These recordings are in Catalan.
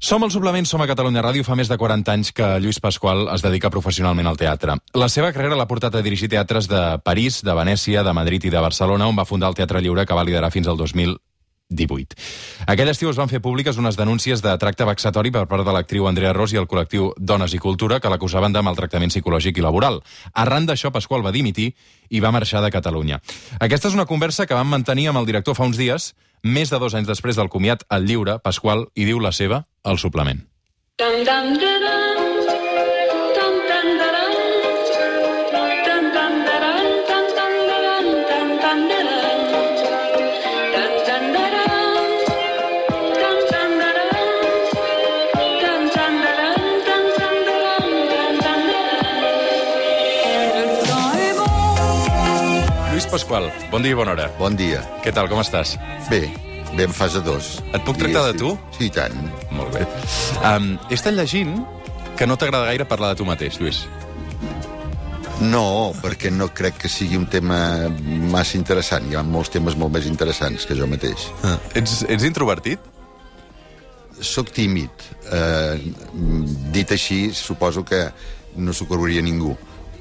Som al Suplement, som a Catalunya Ràdio. Fa més de 40 anys que Lluís Pasqual es dedica professionalment al teatre. La seva carrera l'ha portat a dirigir teatres de París, de Venècia, de Madrid i de Barcelona, on va fundar el Teatre Lliure, que va liderar fins al 2018. Aquell estiu es van fer públiques unes denúncies de tracte vexatori per part de l'actriu Andrea Ros i el col·lectiu Dones i Cultura que l'acusaven de maltractament psicològic i laboral. Arran d'això, Pasqual va dimitir i va marxar de Catalunya. Aquesta és una conversa que vam mantenir amb el director fa uns dies, més de dos anys després del comiat al lliure, Pasqual, i diu la seva el suplement. Dun, dun, dun, dun. Pasqual, bon dia i bona hora. Bon dia. Què tal, com estàs? Bé en fase 2. Et puc tractar de tu? Sí, i tant. Molt bé. Um, he estat llegint que no t'agrada gaire parlar de tu mateix, Lluís. No, perquè no crec que sigui un tema massa interessant. Hi ha molts temes molt més interessants que jo mateix. Ah. Ets, ets introvertit? Soc tímid. Eh, dit així, suposo que no s'ho creuria ningú.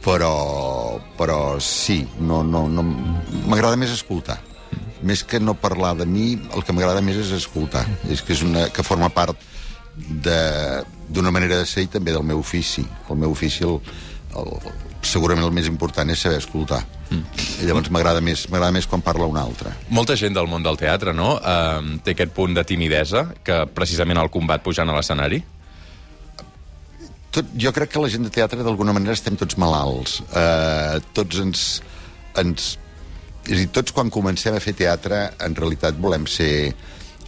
Però, però sí, no, no, no, m'agrada més escoltar. Més que no parlar de mi, el que m'agrada més és escoltar. És que és una que forma part de- d'una manera de ser i també del meu ofici. El meu ofici, el, el, segurament el més important és saber escoltar. Mm. I llavors m'agrada més, m'agrada més quan parla un altre. Molta gent del món del teatre, no?, um, té aquest punt de timidesa que precisament el combat pujant a l'escenari. tot, jo crec que la gent de teatre d'alguna manera estem tots malalts uh, tots ens, ens és a dir, tots quan comencem a fer teatre en realitat volem ser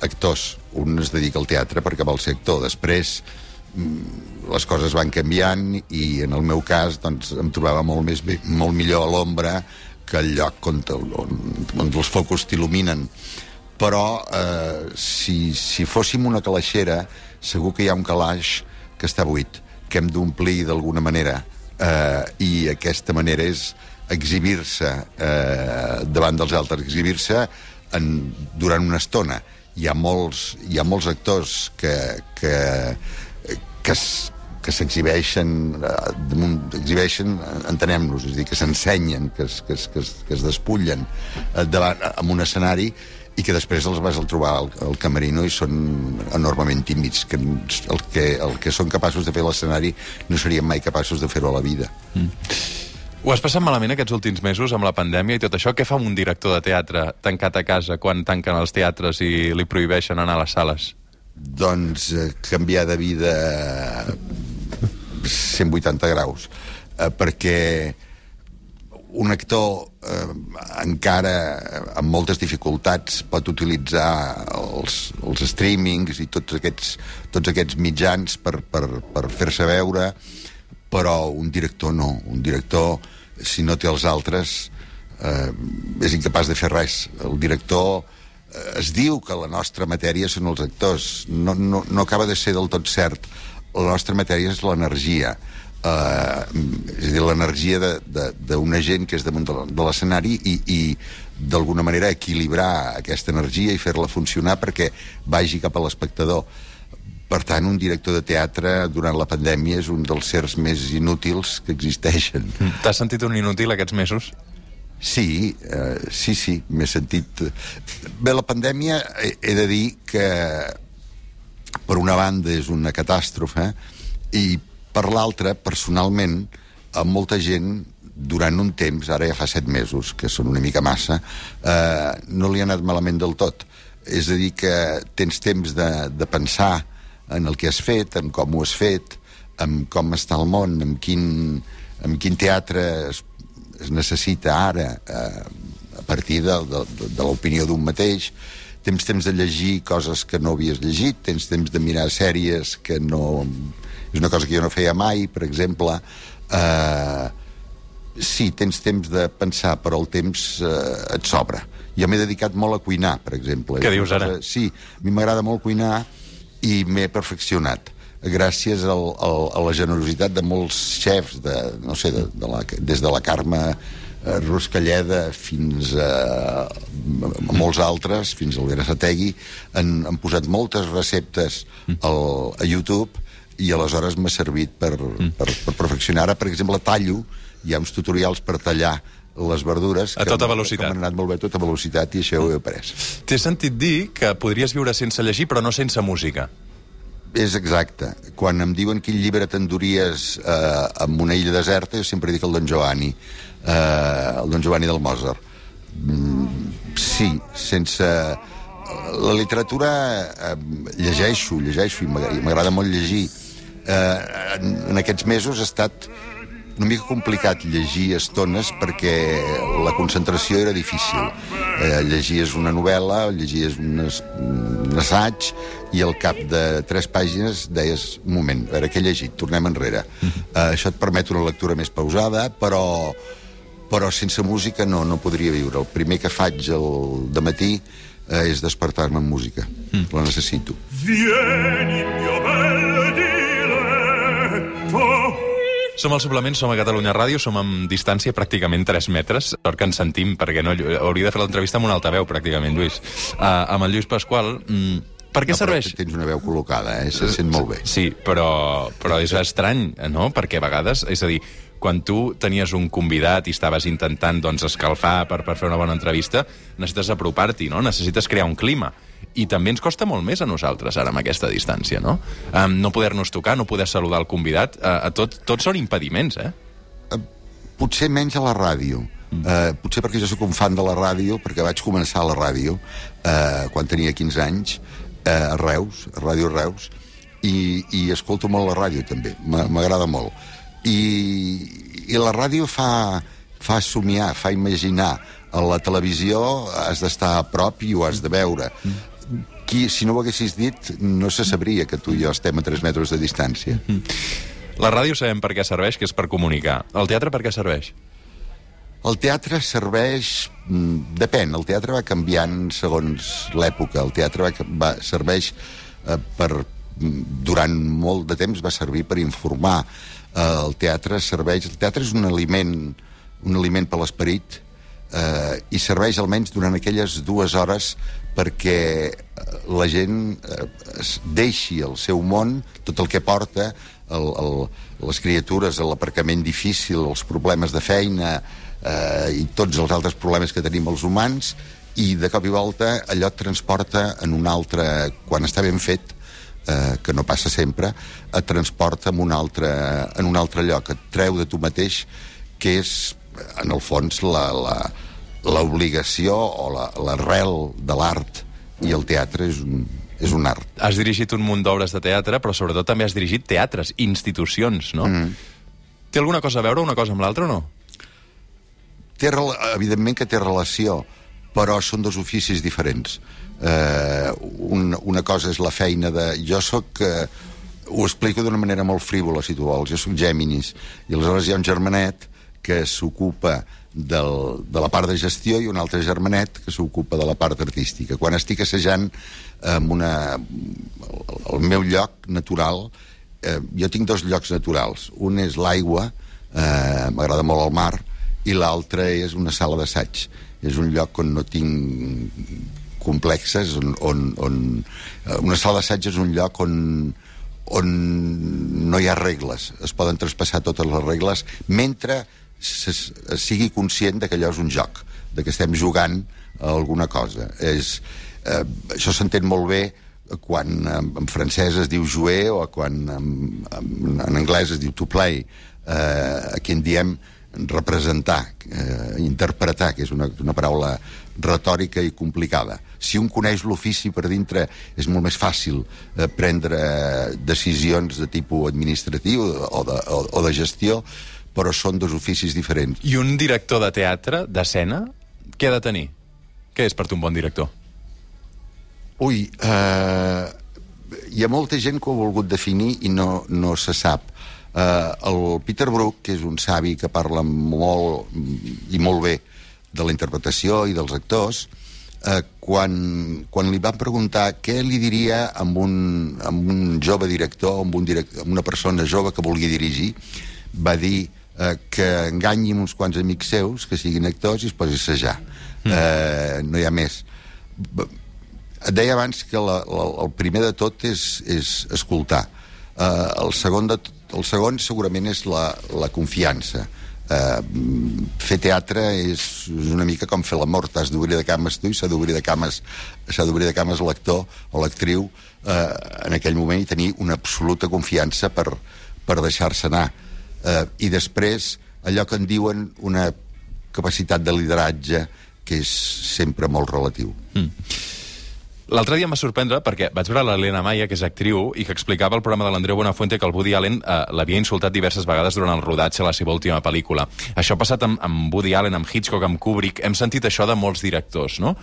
actors. Un es dedica al teatre perquè vol ser actor. Després mm, les coses van canviant i en el meu cas doncs, em trobava molt, més bé, molt millor a l'ombra que al lloc on, on, on els focus t'il·luminen. Però eh, si, si fóssim una calaixera segur que hi ha un calaix que està buit que hem d'omplir d'alguna manera. Eh, i aquesta manera és exhibir-se eh, davant dels altres, exhibir-se durant una estona. Hi ha molts, hi ha molts actors que, que, que, que s'exhibeixen, eh, exhibeixen, entenem-nos, és a dir, que s'ensenyen, que, es, que, es, que, es, que es despullen eh, davant, un escenari i que després els vas al trobar al, al camerino i són enormement tímids, que el, que el que són capaços de fer l'escenari no serien mai capaços de fer-ho a la vida. Ho has passat malament aquests últims mesos amb la pandèmia i tot això? Què fa un director de teatre tancat a casa quan tanquen els teatres i li prohibeixen anar a les sales? Doncs eh, canviar de vida 180 graus eh, perquè un actor eh, encara eh, amb moltes dificultats pot utilitzar els, els streamings i tots aquests, tots aquests mitjans per, per, per fer-se veure però un director no. Un director si no té els altres eh, és incapaç de fer res. El director eh, es diu que la nostra matèria són els actors. No, no, no acaba de ser del tot cert. La nostra matèria és l'energia. Uh, és a dir, l'energia d'una gent que és damunt de l'escenari i, i d'alguna manera equilibrar aquesta energia i fer-la funcionar perquè vagi cap a l'espectador per tant, un director de teatre durant la pandèmia és un dels sers més inútils que existeixen. T'has sentit un inútil aquests mesos? Sí, eh, sí, sí, m'he sentit... Bé, la pandèmia, he, he de dir que per una banda és una catàstrofe i per l'altra, personalment, a molta gent durant un temps, ara ja fa set mesos, que són una mica massa, eh, no li ha anat malament del tot. És a dir, que tens temps de, de pensar en el que has fet, en com ho has fet, en com està el món, en quin, en quin teatre es, es necessita ara eh, a partir de, de, de, de l'opinió d'un mateix tens temps de llegir coses que no havies llegit tens temps de mirar sèries que no... és una cosa que jo no feia mai per exemple eh, sí, tens temps de pensar però el temps eh, et sobra jo m'he dedicat molt a cuinar, per exemple. Què dius ara? cosa- Sí, a mi m'agrada molt cuinar i m'he perfeccionat gràcies al, al, a la generositat de molts xefs, de, no sé, de, de la, des de la Carme a Ruscalleda fins a, a molts altres, fins a l'Elvira Sategui, han, han posat moltes receptes al, a YouTube i aleshores m'ha servit per, per, per perfeccionar. Ara, per exemple, tallo, hi ha uns tutorials per tallar les verdures A tota velocitat. que m'han anat molt bé a tota velocitat i això ho he après. T'he sentit dir que podries viure sense llegir, però no sense música. És exacte. Quan em diuen quin llibre t'enduries eh, en una illa deserta, jo sempre dic el Don Giovanni, eh, el Don Giovanni del Mozart. Mm, sí, sense... La literatura eh, llegeixo, llegeixo, i m'agrada molt llegir. Eh, en, en aquests mesos ha estat una mica complicat llegir estones perquè la concentració era difícil. Eh, llegies una novel·la, llegies un, es- un assaig i al cap de tres pàgines deies, un moment, a veure què he llegit, tornem enrere. Eh, això et permet una lectura més pausada, però, però sense música no, no podria viure. El primer que faig el de matí eh, és despertar-me amb música. La necessito. Vieni, mio bel Som al suplement, som a Catalunya Ràdio, som amb distància pràcticament 3 metres, sort que ens sentim, perquè no, hauria de fer l'entrevista amb un altaveu, pràcticament, Lluís. Uh, amb el Lluís Pasqual, mm, per què No, serveix? Tens una veu col·locada, eh? se sent molt bé. Sí, però, però és estrany, no? Perquè a vegades, és a dir, quan tu tenies un convidat i estaves intentant doncs, escalfar per, per fer una bona entrevista, necessites apropar-t'hi, no? Necessites crear un clima. I també ens costa molt més a nosaltres, ara, amb aquesta distància, no? Um, no poder-nos tocar, no poder saludar el convidat, uh, a tot, tots són impediments, eh? Potser menys a la ràdio. Mm. Uh, potser perquè jo sóc un fan de la ràdio, perquè vaig començar a la ràdio uh, quan tenia 15 anys, uh, a Reus, a Ràdio Reus, i, i escolto molt la ràdio també, M'a- m'agrada molt. I, I la ràdio fa, fa somiar, fa imaginar. A la televisió has d'estar a prop i ho has de veure. Qui, si no ho haguessis dit, no se sabria que tu i jo estem a 3 metres de distància. La ràdio sabem per què serveix, que és per comunicar. El teatre per què serveix? El teatre serveix... mm, Depèn, el teatre va canviant segons l'època. El teatre va, va, serveix eh, per... mm, Durant molt de temps va servir per informar. Eh, el teatre serveix... El teatre és un aliment, un aliment per l'esperit eh, i serveix almenys durant aquelles dues hores perquè eh, la gent eh, deixi el seu món, tot el que porta, el, el, les criatures, l'aparcament difícil, els problemes de feina eh, i tots els altres problemes que tenim els humans, i de cop i volta allò et transporta en un altre... Quan està ben fet, eh, que no passa sempre, et transporta en un, altre, en un altre lloc, et treu de tu mateix, que és, en el fons, la, la, l'obligació o la- l'arrel de l'art i el teatre és un, és un art. Has dirigit un munt d'obres de teatre, però sobretot també has dirigit teatres, institucions, no? Mm. Té alguna cosa a veure una cosa amb l'altra o no? Té, evidentment que té relació, però són dos oficis diferents. Eh, un, una cosa és la feina de... Jo sóc... Eh, ho explico d'una manera molt frívola, si tu vols. Jo sóc Géminis, i aleshores hi ha un germanet que s'ocupa del, de la part de gestió i un altre germanet que s'ocupa de la part artística. Quan estic assajant en una, el meu lloc natural, eh, jo tinc dos llocs naturals. Un és l'aigua, eh, m'agrada molt el mar, i l'altre és una sala d'assaig. És un lloc on no tinc complexes, on, on, on eh, una sala d'assaig és un lloc on, on no hi ha regles, es poden traspassar totes les regles, mentre se, sigui conscient de que allò és un joc, de que estem jugant a alguna cosa. És, eh, això s'entén molt bé quan en, en francès es diu jouer o quan en, en, en anglès es diu to play. Eh, aquí en diem representar, eh, interpretar, que és una, una paraula retòrica i complicada. Si un coneix l'ofici per dintre, és molt més fàcil eh, prendre decisions de tipus administratiu o de, o, o de gestió, però són dos oficis diferents. I un director de teatre, d'escena, què ha de tenir? Què és per tu un bon director? Ui, eh, hi ha molta gent que ho ha volgut definir i no, no se sap. Eh, el Peter Brook, que és un savi que parla molt i molt bé de la interpretació i dels actors, eh, quan, quan li van preguntar què li diria amb un, amb un jove director, amb, un amb una persona jove que vulgui dirigir, va dir eh, que enganyi uns quants amics seus, que siguin actors, i es posi a assajar. Mm. Eh, no hi ha més. Et deia abans que la, la, el primer de tot és, és escoltar. Eh, el, segon de, el segon segurament és la, la confiança. Eh, fer teatre és, és una mica com fer l'amor, t'has d'obrir de cames tu i s'ha d'obrir de cames s'ha d'obrir de cames l'actor o l'actriu eh, en aquell moment i tenir una absoluta confiança per, per deixar-se anar. Eh, I després, allò que en diuen una capacitat de lideratge que és sempre molt relatiu. L'altre dia em va sorprendre perquè vaig veure l'Helena Maia, que és actriu, i que explicava al programa de l'Andreu Buenafuente que el Woody Allen eh, l'havia insultat diverses vegades durant el rodatge de la seva última pel·lícula. Això ha passat amb, amb Woody Allen, amb Hitchcock, amb Kubrick. Hem sentit això de molts directors, no?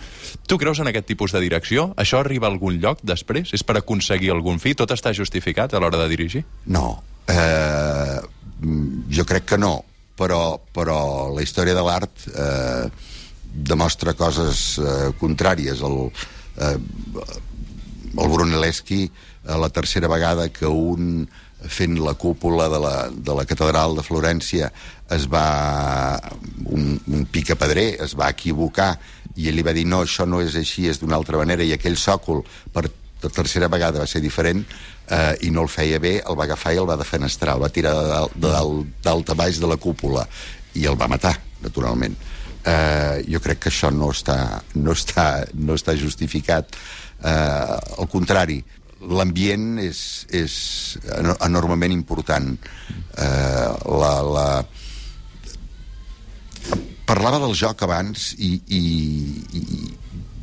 Tu creus en aquest tipus de direcció? Això arriba a algun lloc després? És per aconseguir algun fi? Tot està justificat a l'hora de dirigir? No, eh, mm, jo crec que no, però, però la història de l'art eh, demostra coses eh, contràries. El, eh, el Brunelleschi, eh, la tercera vegada que un fent la cúpula de la, de la catedral de Florència es va un, un picapedrer es va equivocar i ell li va dir no, això no és així, és d'una altra manera i aquell sòcol per la tercera vegada va ser diferent eh, i no el feia bé, el va agafar i el va defenestrar, el va tirar dalt- a baix de la cúpula i el va matar, naturalment. Eh, jo crec que això no està, no està, no està justificat. Eh, al contrari, l'ambient és, és eno- enormement important. Eh, la, la, parlava del joc abans i, i, i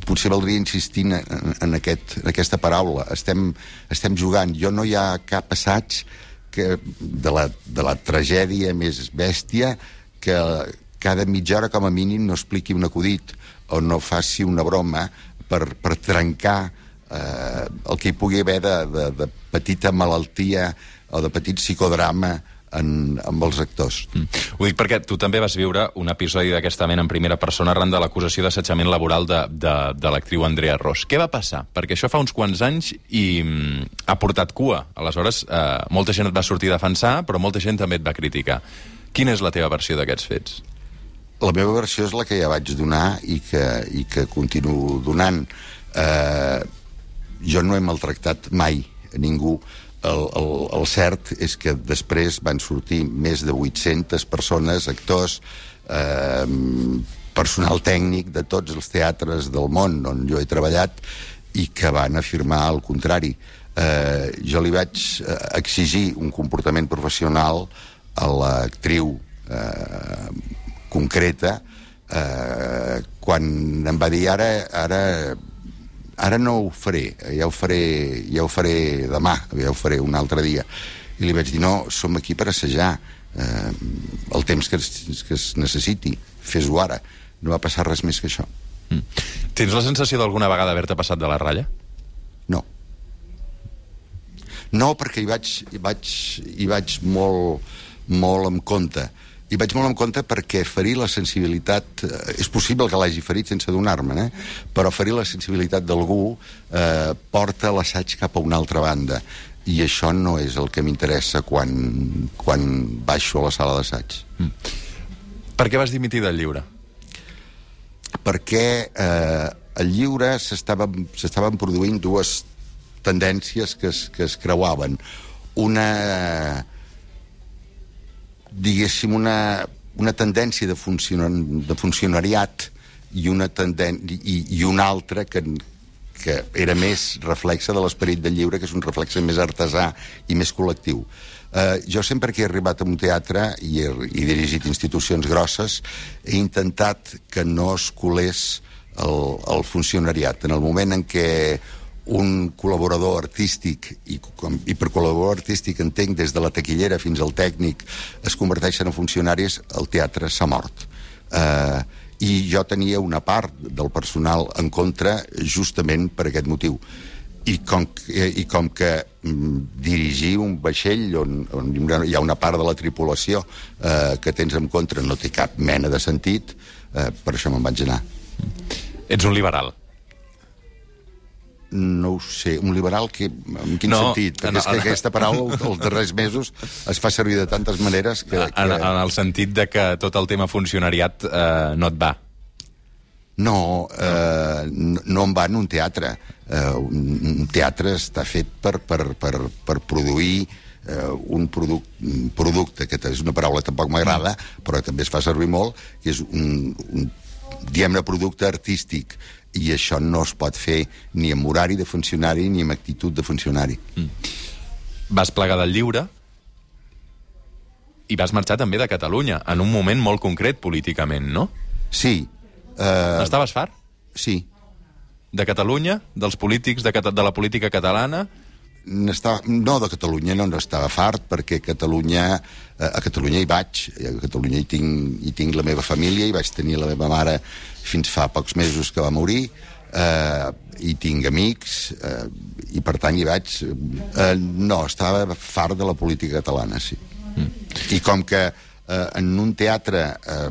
potser valdria insistir en, en, aquest, en aquesta paraula. Estem, estem jugant. Jo no hi ha cap assaig que, de, la, de la tragèdia més bèstia que cada mitja hora com a mínim no expliqui un acudit o no faci una broma per, per trencar eh, el que hi pugui haver de, de, de petita malaltia o de petit psicodrama en, amb els actors. Mm. Ho dic perquè tu també vas viure un episodi d'aquesta mena en primera persona arran de l'acusació d'assetjament laboral de, de, de l'actriu Andrea Ross. Què va passar? Perquè això fa uns quants anys i mm, ha portat cua. Aleshores, eh, molta gent et va sortir a defensar, però molta gent també et va criticar. Quina és la teva versió d'aquests fets? La meva versió és la que ja vaig donar i que, i que continuo donant. Eh, jo no he maltractat mai a ningú. El, el, el cert és que després van sortir més de 800 persones, actors, eh, personal tècnic de tots els teatres del món on jo he treballat i que van afirmar el contrari. Eh, jo li vaig eh, exigir un comportament professional a l'actriu eh, concreta eh, quan em va dir ara, ara ara no ho faré, ja ho faré, ja ho faré demà, ja ho faré un altre dia. I li vaig dir, no, som aquí per assajar eh, el temps que es, que es necessiti, fes-ho ara. No va passar res més que això. Mm. Tens la sensació d'alguna vegada haver-te passat de la ratlla? No. No, perquè hi vaig, hi vaig, hi vaig molt, molt en compte. Hi vaig molt en compte perquè ferir la sensibilitat... Eh, és possible que l'hagi ferit sense donar-me'n, eh? però ferir la sensibilitat d'algú eh, porta l'assaig cap a una altra banda. I això no és el que m'interessa quan, quan baixo a la sala d'assaig. Per què vas dimitir del lliure? perquè eh, al lliure s'estaven s'estaven produint dues tendències que es, que es creuaven. Una, diguéssim, una, una tendència de, funcionar, de funcionariat i una, tenden i, i una altra que, que era més reflexa de l'esperit del lliure, que és un reflexe més artesà i més col·lectiu. Eh, jo sempre que he arribat a un teatre i he, he dirigit institucions grosses, he intentat que no es colés el, el funcionariat. En el moment en què un col·laborador artístic, i, com, i per col·laborador artístic entenc des de la taquillera fins al tècnic, es converteixen en funcionaris, el teatre s'ha mort. Eh, I jo tenia una part del personal en contra justament per aquest motiu. I com, i com que mm, dirigir un vaixell on, on hi ha una part de la tripulació eh, que tens en contra no té cap mena de sentit, eh, per això me'n vaig anar. Ets un liberal. No ho sé. Un liberal que, en quin No, sentit? Perquè en- és que en- aquesta paraula els darrers mesos es fa servir de tantes maneres que... En, que... en el sentit de que tot el tema funcionariat eh, no et va. No, eh, no, no en va en un teatre. Eh, un, un teatre està fet per, per, per, per produir eh, un, produc, producte, que és una paraula que tampoc m'agrada, però també es fa servir molt, que és un, un diguem-ne, producte artístic. I això no es pot fer ni amb horari de funcionari ni amb actitud de funcionari. Vas plegar del lliure i vas marxar també de Catalunya, en un moment molt concret políticament, no? Sí, Uh... Estaves fart? sí, De Catalunya, dels polítics, de, de la política catalana... N'estava, no de Catalunya, no n'estava fart, perquè Catalunya, eh, a Catalunya hi vaig, a Catalunya hi tinc, hi tinc la meva família, hi vaig tenir la meva mare fins fa pocs mesos que va morir, eh, hi tinc amics, eh, i per tant hi vaig... Eh, no, estava fart de la política catalana, sí. Mm. I com que eh, en un teatre, eh,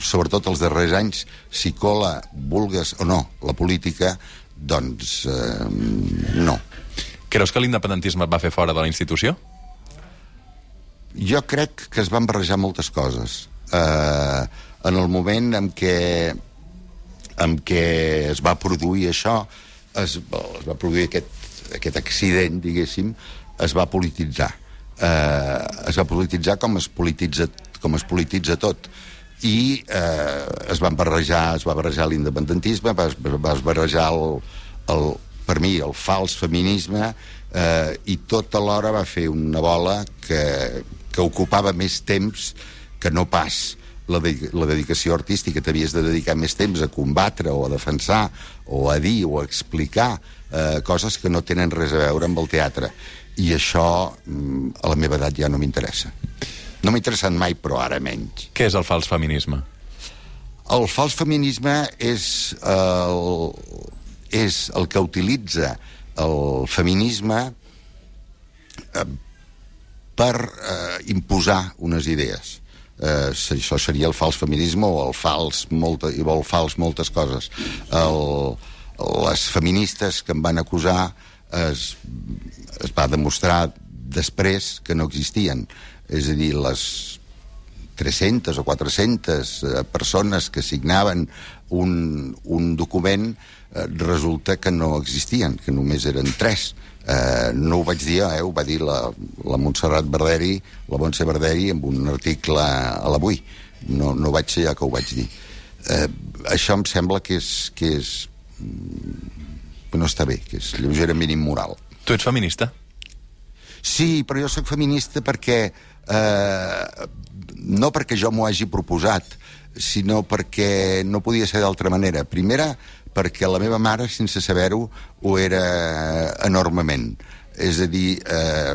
sobretot els darrers anys, s'hi cola, vulgues o no, la política, doncs eh, no. Creus que l'independentisme et va fer fora de la institució? Jo crec que es van barrejar moltes coses. Uh, en el moment en què, en què es va produir això, es, es va produir aquest, aquest accident, diguéssim, es va polititzar. Uh, es va polititzar com es polititza, com es polititza tot i eh, es van barrejar es va barrejar l'independentisme va, va barrejar el, el, per mi el fals feminisme eh, i tot alhora va fer una bola que, que ocupava més temps que no pas la, de, la dedicació artística. T'havies de dedicar més temps a combatre o a defensar o a dir o a explicar eh, coses que no tenen res a veure amb el teatre. I això mm, a la meva edat ja no m'interessa. No m'ha interessat mai però ara menys. Què és el fals feminisme? el fals feminisme és el, és el que utilitza el feminisme eh, per eh, imposar unes idees. Eh, això seria el fals feminisme o el fals, molta, i el fals moltes coses. El, les feministes que em van acusar es, es va demostrar després que no existien. És a dir, les 300 o 400 eh, persones que signaven un, un document resulta que no existien, que només eren tres. Eh, no ho vaig dir eh, ho va dir la, la Montserrat Barderi, la Montse Barderi, en un article a l'Avui. No, no vaig ser jo que ho vaig dir. Eh, això em sembla que és, que és mm, que no està bé, que és lleugerament immoral. Tu ets feminista? Sí, però jo sóc feminista perquè... Eh, no perquè jo m'ho hagi proposat, sinó perquè no podia ser d'altra manera. Primera, perquè la meva mare, sense saber-ho, ho era enormement. És a dir, eh,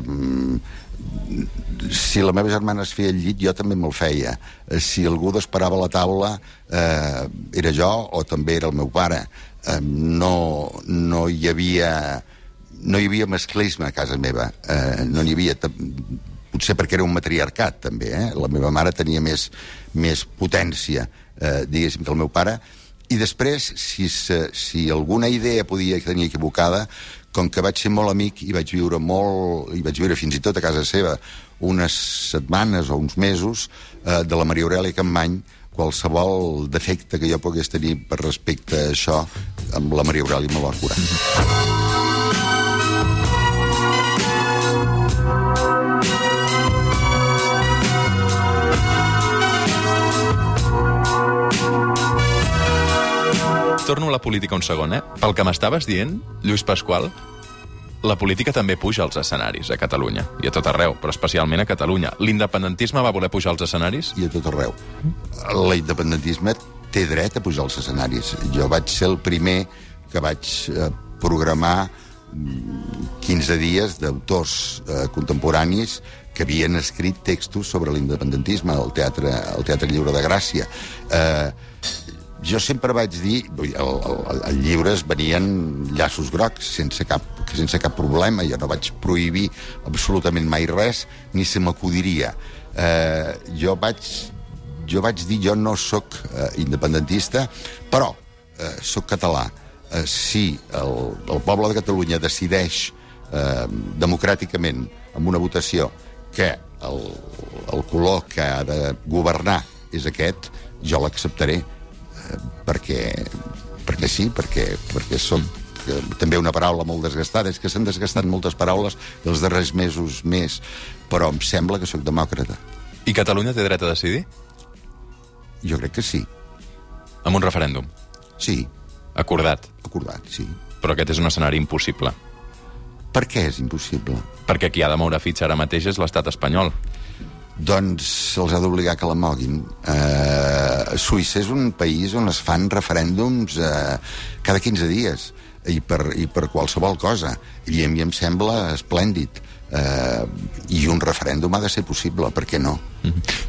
si la meva germana es feia el llit, jo també me'l feia. Eh, Si algú desparava la taula, eh, era jo o també era el meu pare. Eh, no, no hi havia no hi havia masclisme a casa meva. Eh, no n'hi havia... Potser perquè era un matriarcat, també. Eh? La meva mare tenia més, més potència, eh, diguéssim, que el meu pare. I després, si, se, si alguna idea podia tenir equivocada, com que vaig ser molt amic i vaig viure molt, i vaig viure fins i tot a casa seva unes setmanes o uns mesos eh, de la Maria Aurelia Campany, qualsevol defecte que jo pogués tenir per respecte a això, amb la Maria Aurelia me va curar. Torno a la política un segon, eh? Pel que m'estaves dient, Lluís Pasqual, la política també puja als escenaris a Catalunya, i a tot arreu, però especialment a Catalunya. L'independentisme va voler pujar als escenaris? i a tot arreu. L'independentisme té dret a pujar als escenaris. Jo vaig ser el primer que vaig eh, programar mm, 15 dies d'autors eh, contemporanis que havien escrit textos sobre l'independentisme al teatre, al teatre Lliure de Gràcia. Eh, jo sempre vaig dir, vull dir, el, el, el llibres venien llaços grocs, sense cap, sense cap problema, jo no vaig prohibir absolutament mai res, ni se m'acudiria. Eh, jo vaig jo vaig dir jo no sóc eh, independentista, però eh, sóc català. eh, si el, el poble de Catalunya decideix eh, democràticament, amb una votació, que el, el color que ha de governar és aquest, jo l'acceptaré, perquè, perquè sí, perquè, perquè som que també una paraula molt desgastada, és que s'han desgastat moltes paraules els darrers mesos més, però em sembla que sóc demòcrata. I Catalunya té dret a decidir? Jo crec que sí. Amb un referèndum. Sí, Acordat. acordat, sí. Però aquest és un escenari impossible. Per què és impossible? Perquè qui ha de moure fitxa ara mateix és l'estat espanyol. Doncs se'ls ha d'obligar que la moguin. Uh, Suïssa és un país on es fan referèndums uh, cada 15 dies i per, i per qualsevol cosa. I a mi em sembla esplèndid. Uh, I un referèndum ha de ser possible, per què no?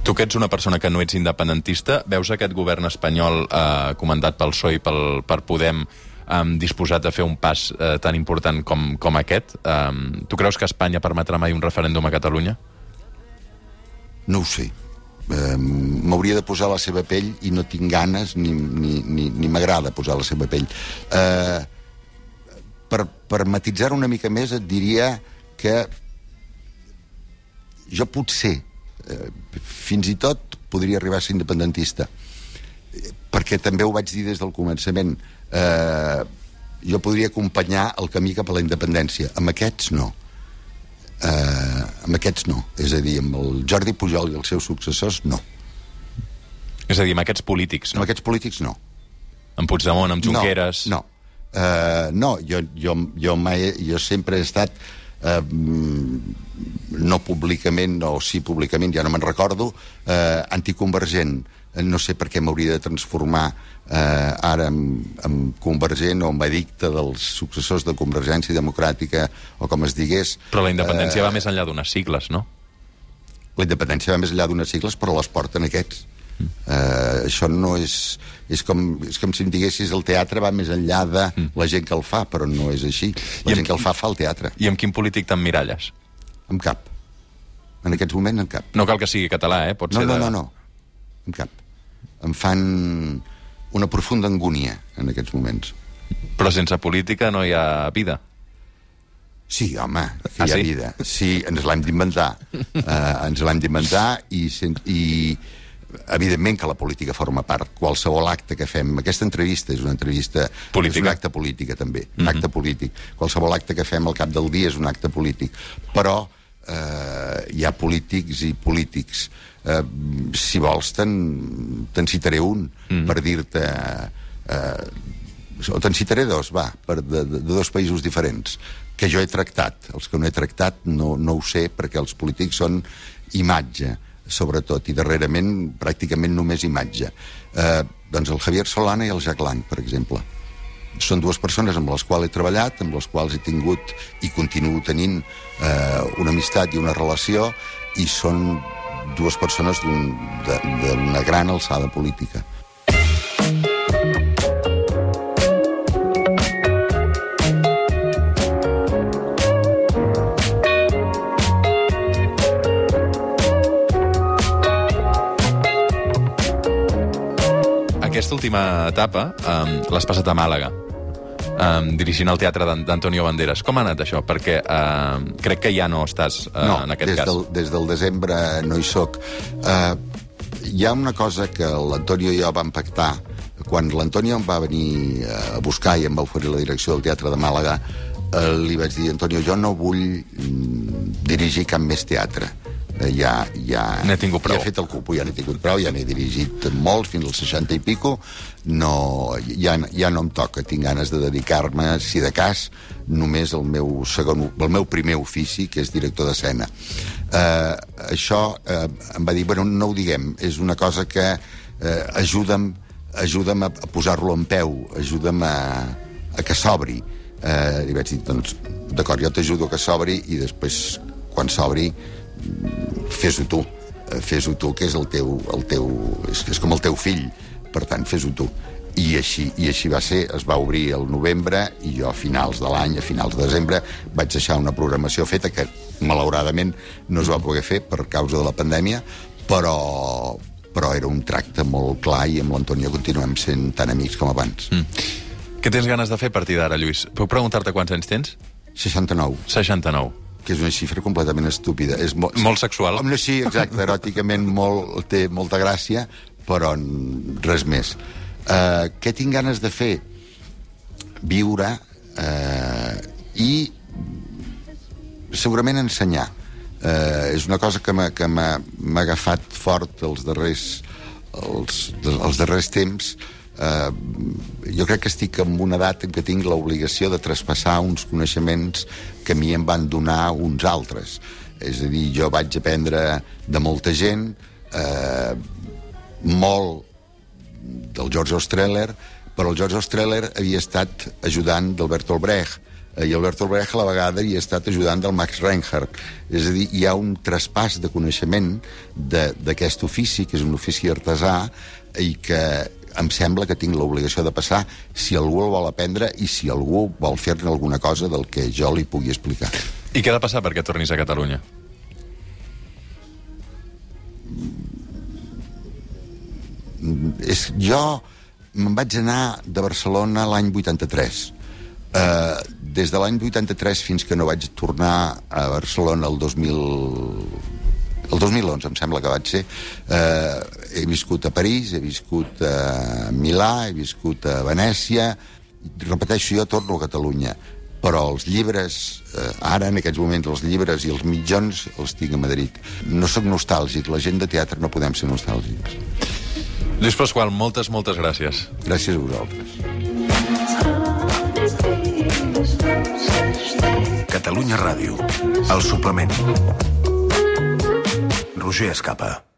Tu que ets una persona que no ets independentista, veus aquest govern espanyol eh, comandat pel PSOE i pel, per Podem eh, disposat a fer un pas eh, tan important com, com aquest? Eh, tu creus que Espanya permetrà mai un referèndum a Catalunya? No ho sé. Eh, M'hauria de posar la seva pell i no tinc ganes ni, ni, ni, ni m'agrada posar la seva pell. Eh, per, per matitzar una mica més et diria que jo potser, eh, fins i tot, podria arribar a ser independentista. Perquè també ho vaig dir des del començament. Eh, jo podria acompanyar el camí cap a la independència. Amb aquests, no. Eh, amb aquests, no. És a dir, amb el Jordi Pujol i els seus successors, no. És a dir, amb aquests polítics, Amb no? aquests polítics, no. Amb Puigdemont, amb Junqueras... No, no. Uh, no, jo, jo, jo, mai, jo sempre he estat uh, no públicament o sí públicament, ja no me'n recordo uh, anticonvergent no sé per què m'hauria de transformar eh, ara en, en convergent o en addicte dels successors de Convergència Democràtica o com es digués Però la independència va més enllà d'unes sigles, no? la independència va més enllà d'unes sigles, però les porten aquests. Mm. Uh, això no és... És com, és com si em diguessis el teatre va més enllà de mm. la gent que el fa, però no és així. La I gent amb que el fa fa el teatre. I amb quin polític t'emmiralles? En cap. En aquests moments, en cap. No cal que sigui català, eh? Pot No, ser no, de... no, no. En cap. Em fan una profunda angúnia en aquests moments. Però sense política no hi ha vida. Sí, home, que Ah, hi ha sí? vida. Sí, ens l'hem d'inventar. uh, ens l'hem d'inventar i, i evidentment que la política forma part. Qualsevol acte que fem... Aquesta entrevista és una entrevista... Política. És un acte política, també. Un acte polític. Qualsevol acte que fem al cap del dia és un acte polític. Però eh, hi ha polítics i polítics. Eh, si vols, te'n te citaré un per dir-te... Eh, o te'n citaré dos, va, per, de, de, de dos països diferents, que jo he tractat. Els que no he tractat no, no ho sé, perquè els polítics són imatge, sobretot, i darrerament pràcticament només imatge. Eh, doncs el Javier Solana i el Jacques Lang, per exemple. Són dues persones amb les quals he treballat, amb les quals he tingut i continuo tenint eh, una amistat i una relació, i són dues persones d'una un, gran alçada política. Aquesta última etapa um, l'has passat a Màlaga, um, dirigint el teatre d'An- d'Antonio Banderas. Com ha anat això? Perquè um, crec que ja no estàs uh, no, en aquest des cas. Del, des del desembre no hi sóc. Uh, hi ha una cosa que l'Antonio i jo vam pactar. Quan l'Antonio em va venir eh, a buscar i em va oferir la direcció del Teatre de Màlaga, eh, li vaig dir, Antonio, jo no vull mm, dirigir cap més teatre. Eh, ja, ja, N'he tingut prou. Ja he fet el cupo, ja n'he tingut prou, ja n'he dirigit molts, fins als 60 i pico. No, ja, ja no em toca, tinc ganes de dedicar-me, si de cas, només al meu, segon, el meu primer ofici, que és director d'escena. Eh, això eh, em va dir, bueno, no ho diguem, és una cosa que eh, ajuda'm, ajuda'm a, a posar-lo en peu, ajuda'm a, a que s'obri. Eh, li vaig dir, doncs, d'acord, jo t'ajudo que s'obri i després, quan s'obri, fes-ho tu Eh, fes-ho tu que és el teu, el teu és, és com el teu fill per tant fes-ho tu i així, i així va ser, es va obrir el novembre i jo a finals de l'any, a finals de desembre vaig deixar una programació feta que malauradament no es va poder fer per causa de la pandèmia però, però era un tracte molt clar i amb l'Antonio continuem sent tan amics com abans mm. Què tens ganes de fer a partir d'ara, Lluís? Puc preguntar-te quants anys tens? 69, 69. Que és una xifra completament estúpida. És mo Molt sexual. Home, sí, exacte, eròticament molt, té molta gràcia, però res més. Uh, què tinc ganes de fer? Viure uh, i segurament ensenyar. Uh, és una cosa que m'ha agafat fort els darrers, els, els darrers temps. Uh, jo crec que estic en una edat en què tinc l'obligació de traspassar uns coneixements que a mi em van donar uns altres. És a dir, jo vaig aprendre de molta gent, eh, molt del George Ostreller, però el George Ostreller havia estat ajudant d'Alberto Brecht, eh, i Alberto Brecht a la vegada hi ha estat ajudant del Max Reinhardt. És a dir, hi ha un traspàs de coneixement d'aquest ofici, que és un ofici artesà, i que em sembla que tinc l'obligació de passar si algú el vol aprendre i si algú vol fer-ne alguna cosa del que jo li pugui explicar. I què ha de passar perquè tornis a Catalunya? és, jo me'n vaig anar de Barcelona l'any 83. Uh, des de l'any 83 fins que no vaig tornar a Barcelona el 2000 el 2011 em sembla que vaig ser uh, he viscut a París he viscut a Milà he viscut a Venècia repeteixo, jo torno a Catalunya però els llibres, eh, ara en aquests moments els llibres i els mitjons els tinc a Madrid. No sóc nostàlgic, la gent de teatre no podem ser nostàlgics. Lluís Pasqual, moltes, moltes gràcies. Gràcies a vosaltres. Catalunya Ràdio. El suplement. Roger Escapa.